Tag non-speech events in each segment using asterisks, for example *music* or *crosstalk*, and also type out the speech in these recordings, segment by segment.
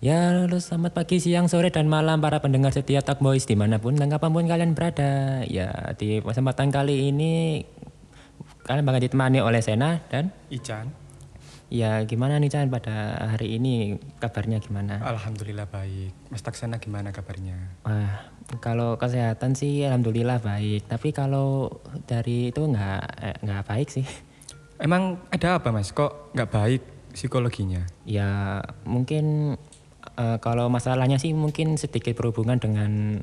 Ya, halo selamat pagi, siang, sore, dan malam para pendengar setia Talk Boys di mana pun dan kapan pun kalian berada. Ya, di kesempatan kali ini kalian bakal ditemani oleh Sena dan Ican, ya gimana nih Chan pada hari ini kabarnya gimana? alhamdulillah baik. Mas Taksana gimana kabarnya? Wah, kalau kesehatan sih alhamdulillah baik, tapi kalau dari itu nggak eh, nggak baik sih. Emang ada apa mas? Kok nggak baik psikologinya? Ya mungkin eh, kalau masalahnya sih mungkin sedikit berhubungan dengan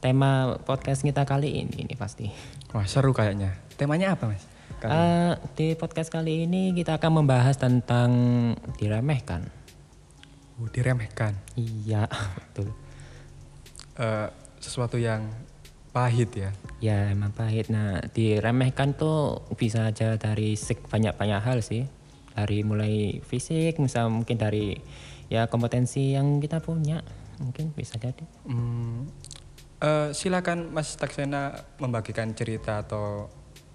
tema podcast kita kali ini, ini pasti. Wah seru kayaknya. Temanya apa mas? Kali- Eh, di podcast kali ini kita akan membahas tentang diremehkan. Uh, diremehkan. Iya, *laughs* betul. Eh, sesuatu yang pahit ya. Ya emang pahit. Nah diremehkan tuh bisa aja dari banyak-banyak hal sih. Dari mulai fisik, misal mungkin dari ya kompetensi yang kita punya, mungkin bisa jadi. Hmm, eh, silakan Mas Taksena membagikan cerita atau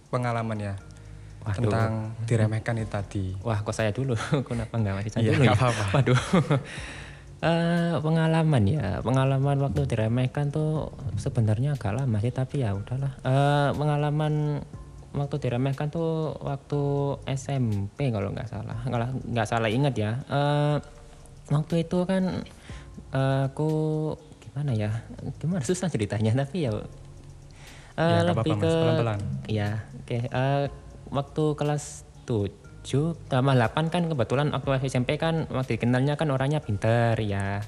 pengalaman ya Waduh. tentang diremehkan itu tadi. Wah, kok saya dulu? *laughs* Kenapa nggak Mas Ican Iya, dulu ya? apa-apa. Waduh. *laughs* Eh, pengalaman ya, pengalaman waktu diremehkan tuh sebenarnya agak lama sih, tapi ya udahlah. Eh, pengalaman waktu diremehkan tuh waktu SMP kalau nggak salah, kalau nggak salah ingat ya. Eh, waktu itu kan eh, aku gimana ya, gimana susah ceritanya, tapi ya Ya, eh, lebih apa-apa, Mas. ke ya oke Eh, waktu kelas 7 tambah 8 kan kebetulan waktu SMP kan waktu dikenalnya kan orangnya pinter ya.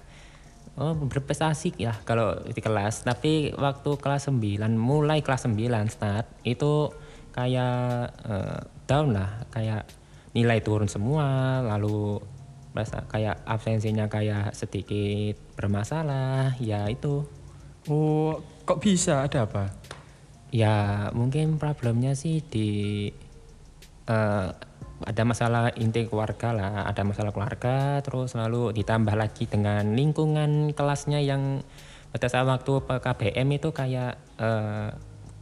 Oh berprestasi ya kalau di kelas. Tapi waktu kelas 9 mulai kelas 9 start itu kayak eh, down lah kayak nilai turun semua lalu rasa kayak absensinya kayak sedikit bermasalah ya itu Oh, kok bisa? Ada apa? Ya mungkin problemnya sih di eh, ada masalah inti keluarga lah, ada masalah keluarga, terus lalu ditambah lagi dengan lingkungan kelasnya yang pada saat waktu PKBM itu kayak eh,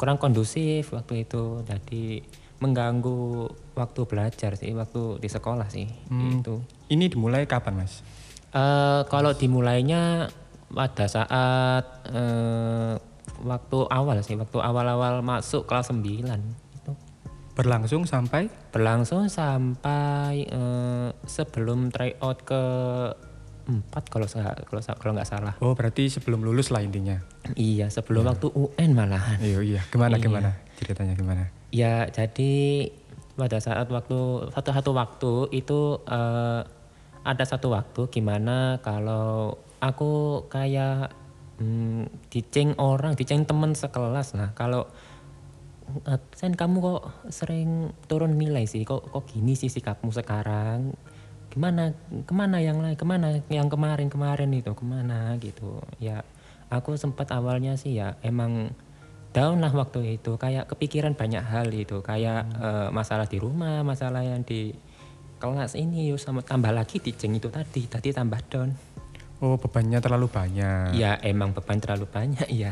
kurang kondusif waktu itu, jadi mengganggu waktu belajar sih, waktu di sekolah sih Hmm. itu. Ini dimulai kapan mas? Eh, kalau dimulainya pada saat eh, waktu awal sih, waktu awal-awal masuk kelas 9 itu Berlangsung sampai? berlangsung sampai eh, sebelum tryout ke empat kalau kalau kalau nggak salah. Oh berarti sebelum lulus lah intinya. Iya, sebelum waktu UN malahan. Iya iya. Gimana Iya. gimana ceritanya gimana? Ya, jadi pada saat waktu satu satu waktu itu eh, ada satu waktu gimana kalau aku kayak hmm, diceng orang, diceng temen sekelas lah. Kalau "Eh, Sen kamu kok sering turun nilai sih, kok kok gini sih sikapmu sekarang? Gimana ke mana yang lain, ke mana yang kemarin kemarin itu ke mana gitu? Ya aku sempat awalnya sih ya emang down lah waktu itu kayak kepikiran banyak hal itu kayak eh, masalah di rumah masalah yang di kelas ini yuk sama tambah lagi diceng itu tadi tadi tambah down. Oh bebannya terlalu banyak. ya emang beban terlalu banyak ya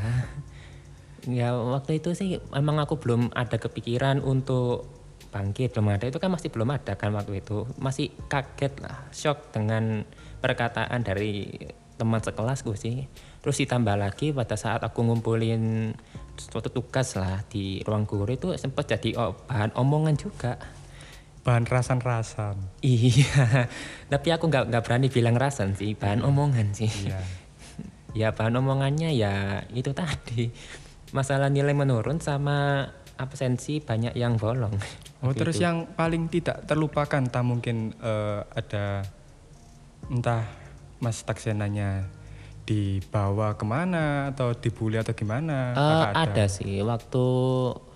ya waktu itu sih emang aku belum ada kepikiran untuk bangkit. Belum ada itu kan masih belum ada kan waktu itu. Masih kaget lah shock dengan perkataan dari teman sekelasku sih. Terus ditambah lagi pada saat aku ngumpulin suatu tugas lah di ruang guru itu sempat jadi bahan omongan juga Bahan rasan-rasan. iya *laughs* tapi aku nggak nggak berani bilang rasan sih bahan omongan sih Iya. *laughs* ya bahan omongannya ya itu tadi masalah nilai menurun sama absensi banyak yang bolong Oh Waktu terus itu. yang paling tidak terlupakan tak mungkin eh, ada entah Mas Taksenanya dibawa ke mana atau dibully atau gimana? Eh, Apakah ada sih waktu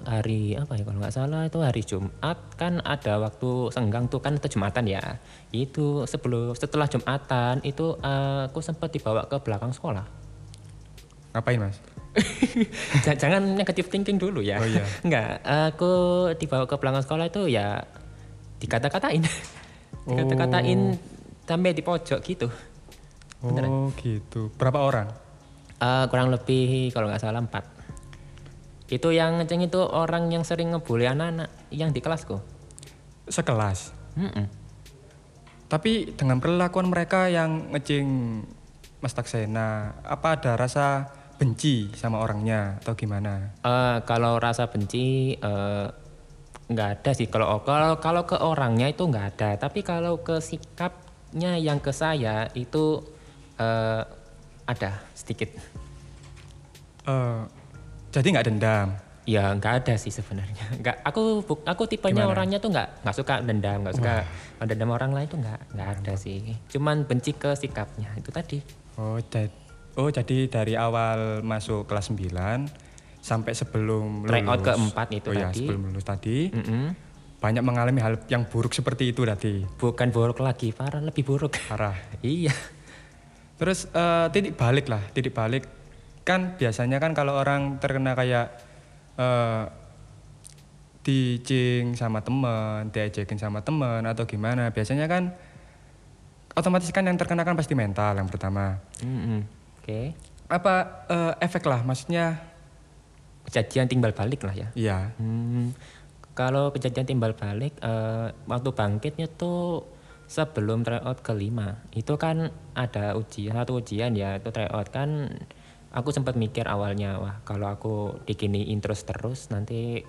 hari apa ya kalau nggak salah itu hari Jumat kan ada waktu senggang tuh kan itu Jumatan ya itu sebelum setelah Jumatan itu eh, aku sempat dibawa ke belakang sekolah Ngapain mas? *laughs* Ja- jangan negatif thinking dulu ya Oh iya. *laughs* Enggak, aku dibawa ke belakang sekolah itu ya dikata-katain. *laughs* dikata-katain sampai di pojok gitu. Oh gitu. Berapa orang? Eh, kurang lebih kalau nggak salah empat. Itu yang ngeceng itu orang yang sering ngebully anak-anak yang di kelasku. Sekelas. Mm-mm. Tapi dengan perlakuan mereka yang ngeceng Mas Taksena? Apa ada rasa benci sama orangnya atau gimana? Eh, kalau rasa benci eh, nggak ada sih. Kalau kalau kalau ke orangnya itu nggak ada. Tapi kalau ke sikapnya yang ke saya itu eh, ada sedikit. Eh, jadi nggak dendam. Ya nggak ada sih sebenarnya. *laughs* Nggak. Aku aku tipenya Gimana? orangnya tuh nggak nggak suka dendam, nggak suka dendam orang lain tuh nggak nggak ada sih. Cuman benci ke sikapnya itu tadi. Oh, ja- oh jadi dari awal masuk kelas 9 sampai sebelum Tryout lulus. keempat itu oh, ya, tadi. sebelum lulus tadi Mm-mm. banyak mengalami hal yang buruk seperti itu tadi. Bukan buruk lagi, parah lebih buruk. Parah. *laughs* iya. Terus eh, titik balik lah, titik balik kan biasanya kan kalau orang terkena kayak eh dicing sama temen, diajakin sama temen atau gimana, biasanya kan otomatis kan yang terkena kan pasti mental yang pertama. Mm-mm. Oke. Apa eh, efek lah, maksudnya Kejadian timbal balik lah ya. iya Hmm, kalau kejadian timbal balik, eh, waktu bangkitnya tuh sebelum tryout kelima, itu kan ada ujian, satu ujian ya, itu tryout kan. Aku sempat mikir awalnya, wah kalau aku diginiin terus terus nanti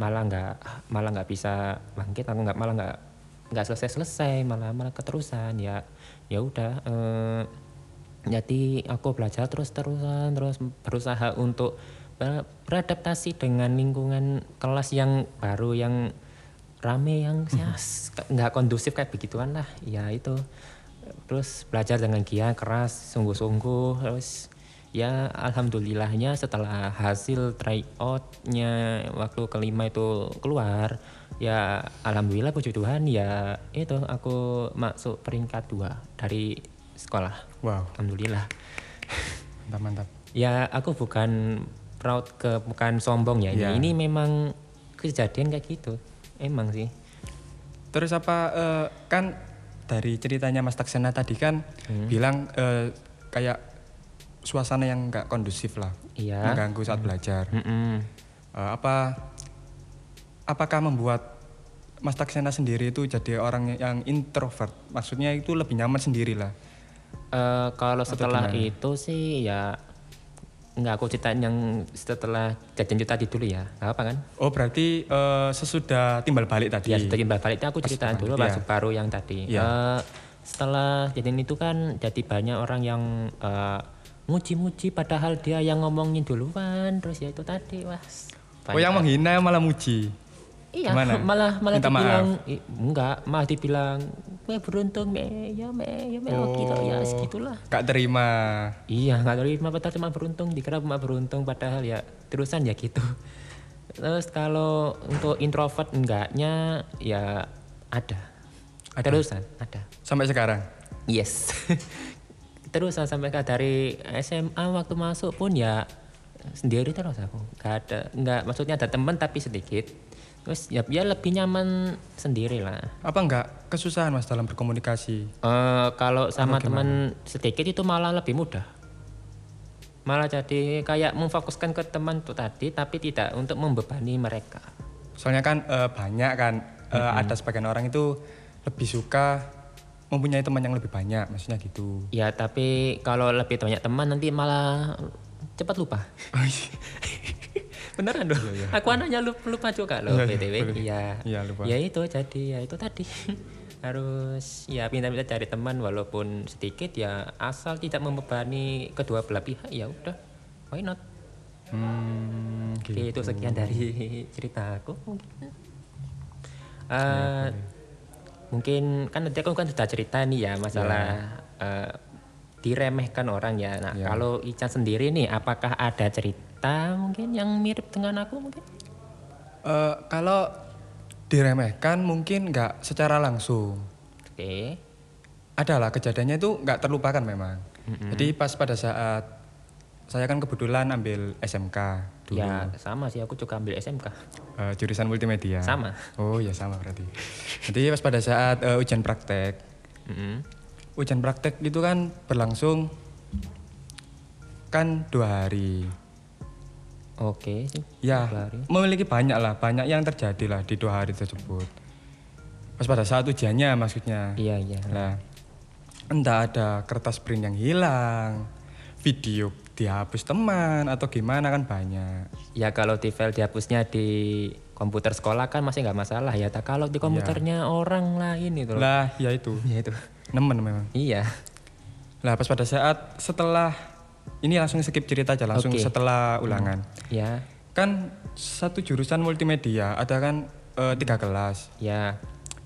malah nggak malah nggak bisa bangkit, aku nggak malah nggak nggak selesai selesai, malah malah keterusan ya. Ya udah. eh, jadi aku belajar terus terusan terus berusaha untuk ber- beradaptasi dengan lingkungan kelas yang baru yang rame yang ya, s- nggak kondusif kayak begituan lah. Ya itu. Terus belajar dengan giat keras sungguh-sungguh. Terus ya alhamdulillahnya setelah hasil tryoutnya waktu kelima itu keluar ya alhamdulillah puji Tuhan ya itu aku masuk peringkat dua dari sekolah. Wow. Alhamdulillah. Mantap mantap. Ya aku bukan proud ke bukan sombong ya. Ini ini memang kejadian kayak gitu emang sih terus apa eh, kan dari ceritanya Mas Taksena tadi kan Hmm. bilang eh, kayak suasana yang nggak kondusif lah iya mengganggu saat belajar Mm-mm. Eh, apa apakah membuat Mas Taksena sendiri itu jadi orang yang introvert maksudnya itu lebih nyaman sendiri lah Eh, kalau setelah gimana? itu sih ya nggak aku ceritain yang setelah jajan itu tadi dulu ya. Nggak apa kan? Oh berarti eh, sesudah timbal balik tadi? Ya setelah timbal baliknya aku ceritain dulu ya. masuk baru yang tadi. Iya. Eh, setelah jadian itu kan jadi banyak orang yang eh, muji-muji padahal dia yang ngomongin duluan. Terus ya itu tadi wah. Oh yang menghina malah muji Iya, Gimana? malah malah Minta dibilang i- enggak, malah dibilang me beruntung me, ya me, ya me, oh. gitu ya Oh. segitulah. gak terima Iya, nggak terima padahal cuma beruntung, dikira cuma beruntung padahal ya terusan ya gitu. Terus kalau untuk introvert enggaknya ya ada. Ada. Terusan ada. sampai sekarang Yes. *laughs* terusan sampai ke dari SMA waktu masuk pun ya sendiri terus aku. Gak ada, nggak maksudnya ada teman tapi sedikit. Terus ya, ya lebih nyaman sendiri lah. apa enggak kesusahan mas dalam berkomunikasi Eh, kalau sama teman sedikit itu malah lebih mudah. Malah jadi kayak memfokuskan ke teman itu tadi, tapi tidak untuk membebani mereka. soalnya kan eh, banyak kan eh, ada sebagian orang itu lebih suka mempunyai teman yang lebih banyak maksudnya gitu Ya tapi kalau lebih banyak teman nanti malah cepat lupa. *laughs* Beneran dong. Aku anaknya lupa, lupa juga loh Iya, iya, btw. Iya. Iya, lupa. Ya itu jadi ya itu tadi *laughs* harus ya pintar-pintar cari teman walaupun sedikit ya asal tidak membebani kedua belah pihak ya udah why not hmm, Oke, gitu. itu sekian dari *laughs* cerita aku mungkin. Eh, mungkin kan tadi aku kan sudah cerita nih ya masalah eh, diremehkan orang ya. Nah, Ya. kalau Ican sendiri nih, apakah ada cerita mungkin yang mirip dengan aku mungkin? Eh, kalau diremehkan mungkin nggak secara langsung Oke. adalah kejadiannya itu nggak terlupakan memang jadi pas pada saat saya kan kebetulan ambil SMK dulu Ya sama sih, aku juga ambil SMK. eh, jurusan multimedia Sama. oh ya sama berarti jadi pas pada saat eh, ujian praktek Mm-mm. ujian praktek itu kan berlangsung kan dua hari Oke ya hari. memiliki banyak lah banyak yang terjadi lah di dua hari tersebut pas pada saat ujiannya maksudnya Iya iya. Nah, entah ada kertas print yang hilang, video dihapus teman atau gimana kan banyak. Ya kalau di file dihapusnya di komputer sekolah kan masih nggak masalah ya. Tak kalau di komputernya orang lain itu. Lah, ya itu. *laughs* Ya itu. Nemen memang. Iya. Lah pas pada saat setelah ini langsung skip cerita aja langsung Oke. setelah ulangan. Ya. Kan satu jurusan multimedia ada kan eh, tiga kelas. Ya.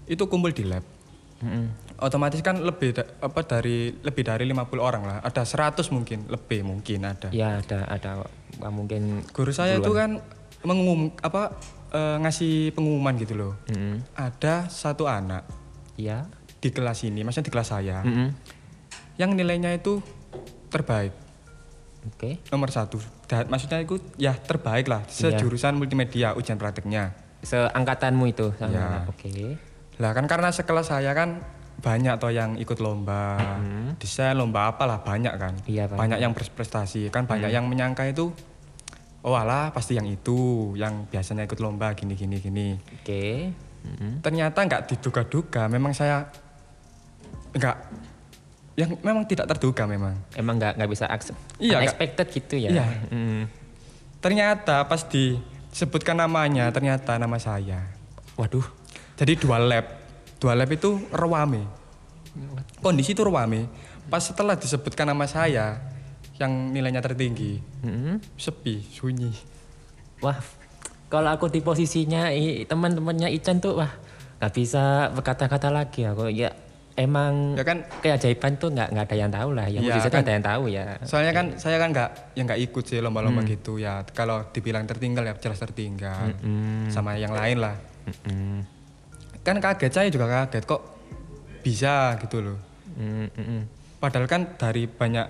Itu kumpul di lab. Mm-mm. Otomatis kan lebih da- apa dari lebih dari 50 orang lah. Ada 100 mungkin, lebih mungkin ada. Ya ada ada mungkin Guru saya itu kan mengumum apa eh, ngasih pengumuman gitu loh. Mm-mm. Ada satu anak Ya. di kelas ini, maksudnya di kelas saya, Mm-mm. yang nilainya itu terbaik Oke. nomor satu. Da- maksudnya itu ya terbaik lah Iya. sejurusan multimedia ujian prakteknya. Seangkatanmu itu sama. Ya. Oke. Lah kan karena sekelas saya kan banyak toh yang ikut lomba desain lomba apalah banyak kan Mm-hmm. Iya, banyak. banyak yang berprestasi kan banyak yang menyangka itu oh alah pasti yang itu yang biasanya ikut lomba gini gini gini Oke. Mm-mm. ternyata nggak diduga-duga memang saya nggak yang memang tidak terduga memang Emang nggak nggak bisa accept. Iya, Unexpected gitu ya. Iya. Mm. ternyata pas disebutkan namanya ternyata nama saya Waduh. jadi dua lab dua lab itu rewame kondisi itu rewame pas setelah disebutkan nama saya yang nilainya tertinggi Mm-mm. sepi sunyi Wah, kalau aku di posisinya teman-temannya Ican tuh wah nggak bisa berkata-kata lagi aku ya emang ya kan? keajaiban tuh nggak nggak ada yang tahu lah. Yang mujizat kan- ada yang tahu ya. Soalnya kan saya kan nggak yang nggak ikut sih lomba-lomba gitu ya. Kalau dibilang tertinggal ya jelas tertinggal. Sama yang lain lah. Mm-mm. kan kaget saya juga kaget. Kok bisa gitu loh? Mm-mm. padahal kan dari banyak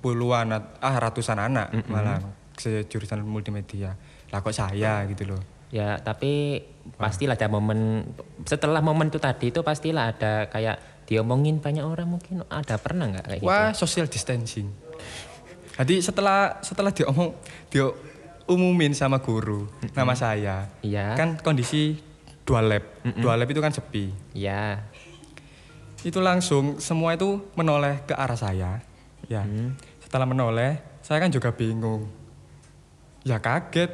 puluhan ah ratusan anak malah sejurusan multimedia. Lah kok saya gitu loh? Ya tapi pastilah ada momen setelah momen itu tadi itu pastilah ada kayak diomongin banyak orang mungkin ada pernah nggak kayak gitu Wah, social distancing. Jadi setelah setelah diomong dia umumin sama guru nama saya. Iya. Kan kondisi dua lab. Dua lab itu kan sepi. ya Itu langsung semua itu menoleh ke arah saya. Ya. Setelah menoleh, saya kan juga bingung. Ya kaget.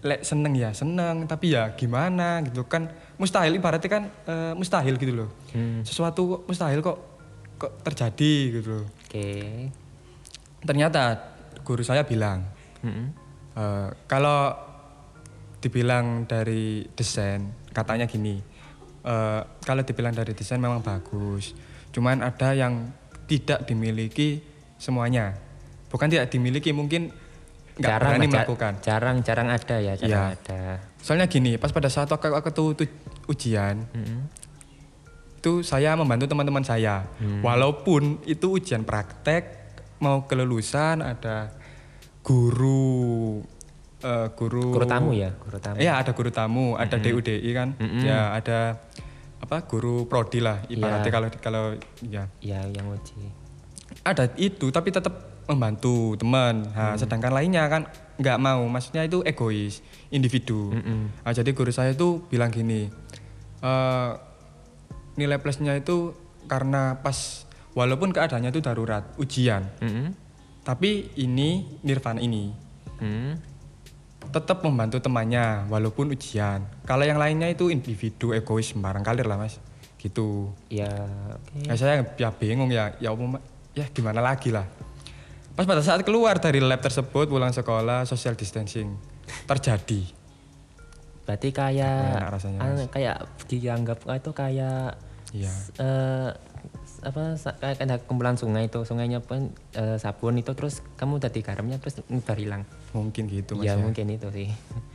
Lek seneng ya seneng, tapi ya gimana gitu kan mustahil ibaratnya kan eh, mustahil gitu loh. Hmm. Sesuatu mustahil kok kok terjadi gitu loh. oke ternyata guru saya bilang Mm-mm. eh, kalau dibilang dari desain katanya gini eh, kalau dibilang dari desain memang bagus cuman ada yang tidak dimiliki semuanya bukan tidak dimiliki mungkin nggak jarang berani melakukan. jarang jarang ada ya jarang Iya. ada. Soalnya gini pas pada saat aku, aku tuh, tuh ujian Mm-mm. itu saya membantu teman-teman saya. Walaupun itu ujian praktek mau kelulusan ada guru eh, guru guru tamu ya guru tamu. Iya ada guru tamu, ada DUDI kan, Mm-mm. ya ada apa guru prodi lah ibaratnya Iya. kalau kalau ya. Ya yang uji. Ada itu tapi tetap membantu teman. Nah, sedangkan lainnya kan nggak mau, maksudnya itu egois, individu. Mm-mm. Nah, jadi guru saya itu bilang gini, eh, nilai plusnya itu karena pas walaupun keadaannya itu darurat, ujian, Mm-mm. tapi ini Nirvana ini Mm. tetap membantu temannya walaupun ujian. Kalau yang lainnya itu individu egois sembarang kalir lah mas, gitu. ya oke Ya saya ya bingung ya, ya umum, ya gimana lagi lah. Pas pada saat keluar dari lab tersebut pulang sekolah social distancing terjadi. berarti kayak Enak rasanya, anu, kayak dianggap itu kayak Iya. s- apa kayak ada kumpulan sungai itu sungainya pun eh, sabun itu terus kamu tadi garamnya terus nyebar hilang Mungkin gitu mas. ya ya. mungkin itu sih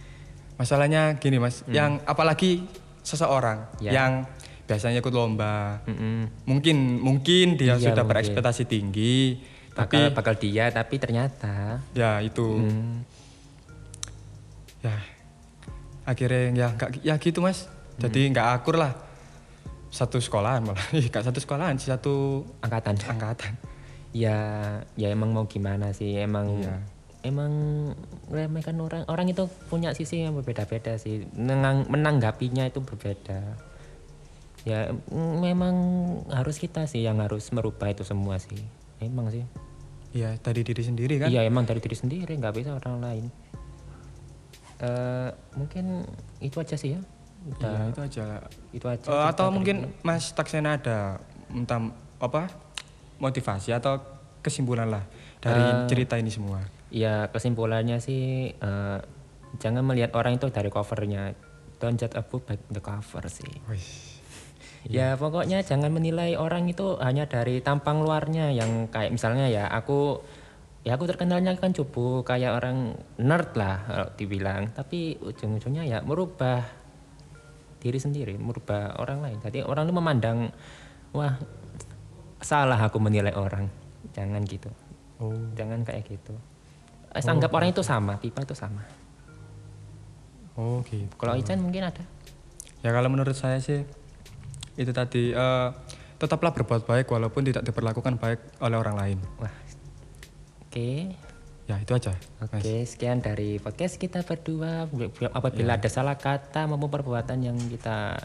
*laughs* Masalahnya gini mas, yang apalagi seseorang Ya. yang biasanya ikut lomba, Mm-mm. mungkin mungkin dia Iya, sudah mungkin. berekspektasi tinggi, bakal tapi bakal dia tapi ternyata. Ya itu. Hmm, ya akhirnya ya nggak ya gitu mas. Jadi nggak akur lah. Satu sekolahan malah, *laughs* nggak satu sekolahan sih satu angkatan. angkatan. ya ya emang mau gimana sih? Emang Iya. emang remehkan orang. Orang itu punya sisi yang berbeda-beda sih. Menang- menanggapinya itu berbeda. Ya memang harus kita sih yang harus merubah itu semua sih. Emang sih. Iya, dari diri sendiri kan? Iya emang dari diri sendiri nggak bisa orang lain. Eh mungkin itu aja sih ya. Udah Iya, itu aja. itu aja. Cerita atau mungkin gue. Mas Taksena ada entah apa motivasi atau kesimpulan lah dari Eh, cerita ini semua. Ya kesimpulannya sih eh, jangan melihat orang itu dari covernya. Don't judge a book by the cover sih. Wih. Ya pokoknya jangan menilai orang itu hanya dari tampang luarnya yang kayak misalnya ya aku ya aku terkenalnya kan cupu kayak orang nerd lah kalau dibilang. Tapi ujung-ujungnya ya merubah diri sendiri merubah orang lain. Jadi orang itu memandang wah salah aku menilai orang. Jangan gitu. Oh. jangan kayak gitu. Eh, anggap orang itu sama pipa itu sama. Oh gitu. kalau Ican mungkin ada. Ya kalau menurut saya sih itu tadi eh, tetaplah berbuat baik walaupun tidak diperlakukan baik oleh orang lain. wah oke Ya itu aja. Oke, sekian dari podcast kita berdua. Apabila ada salah kata maupun perbuatan yang kita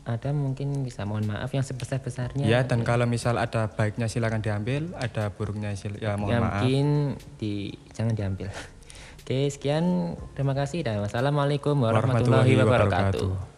ada mungkin bisa mohon maaf yang sebesar-besarnya. Ya dan kalau misal ada baiknya silakan diambil, ada buruknya sil ya mohon Ya, maaf. mungkin di jangan diambil. Oke, sekian. Terima kasih dan wassalamualaikum warahmatullahi Warahmatullahi wabarakatuh. wabarakatuh.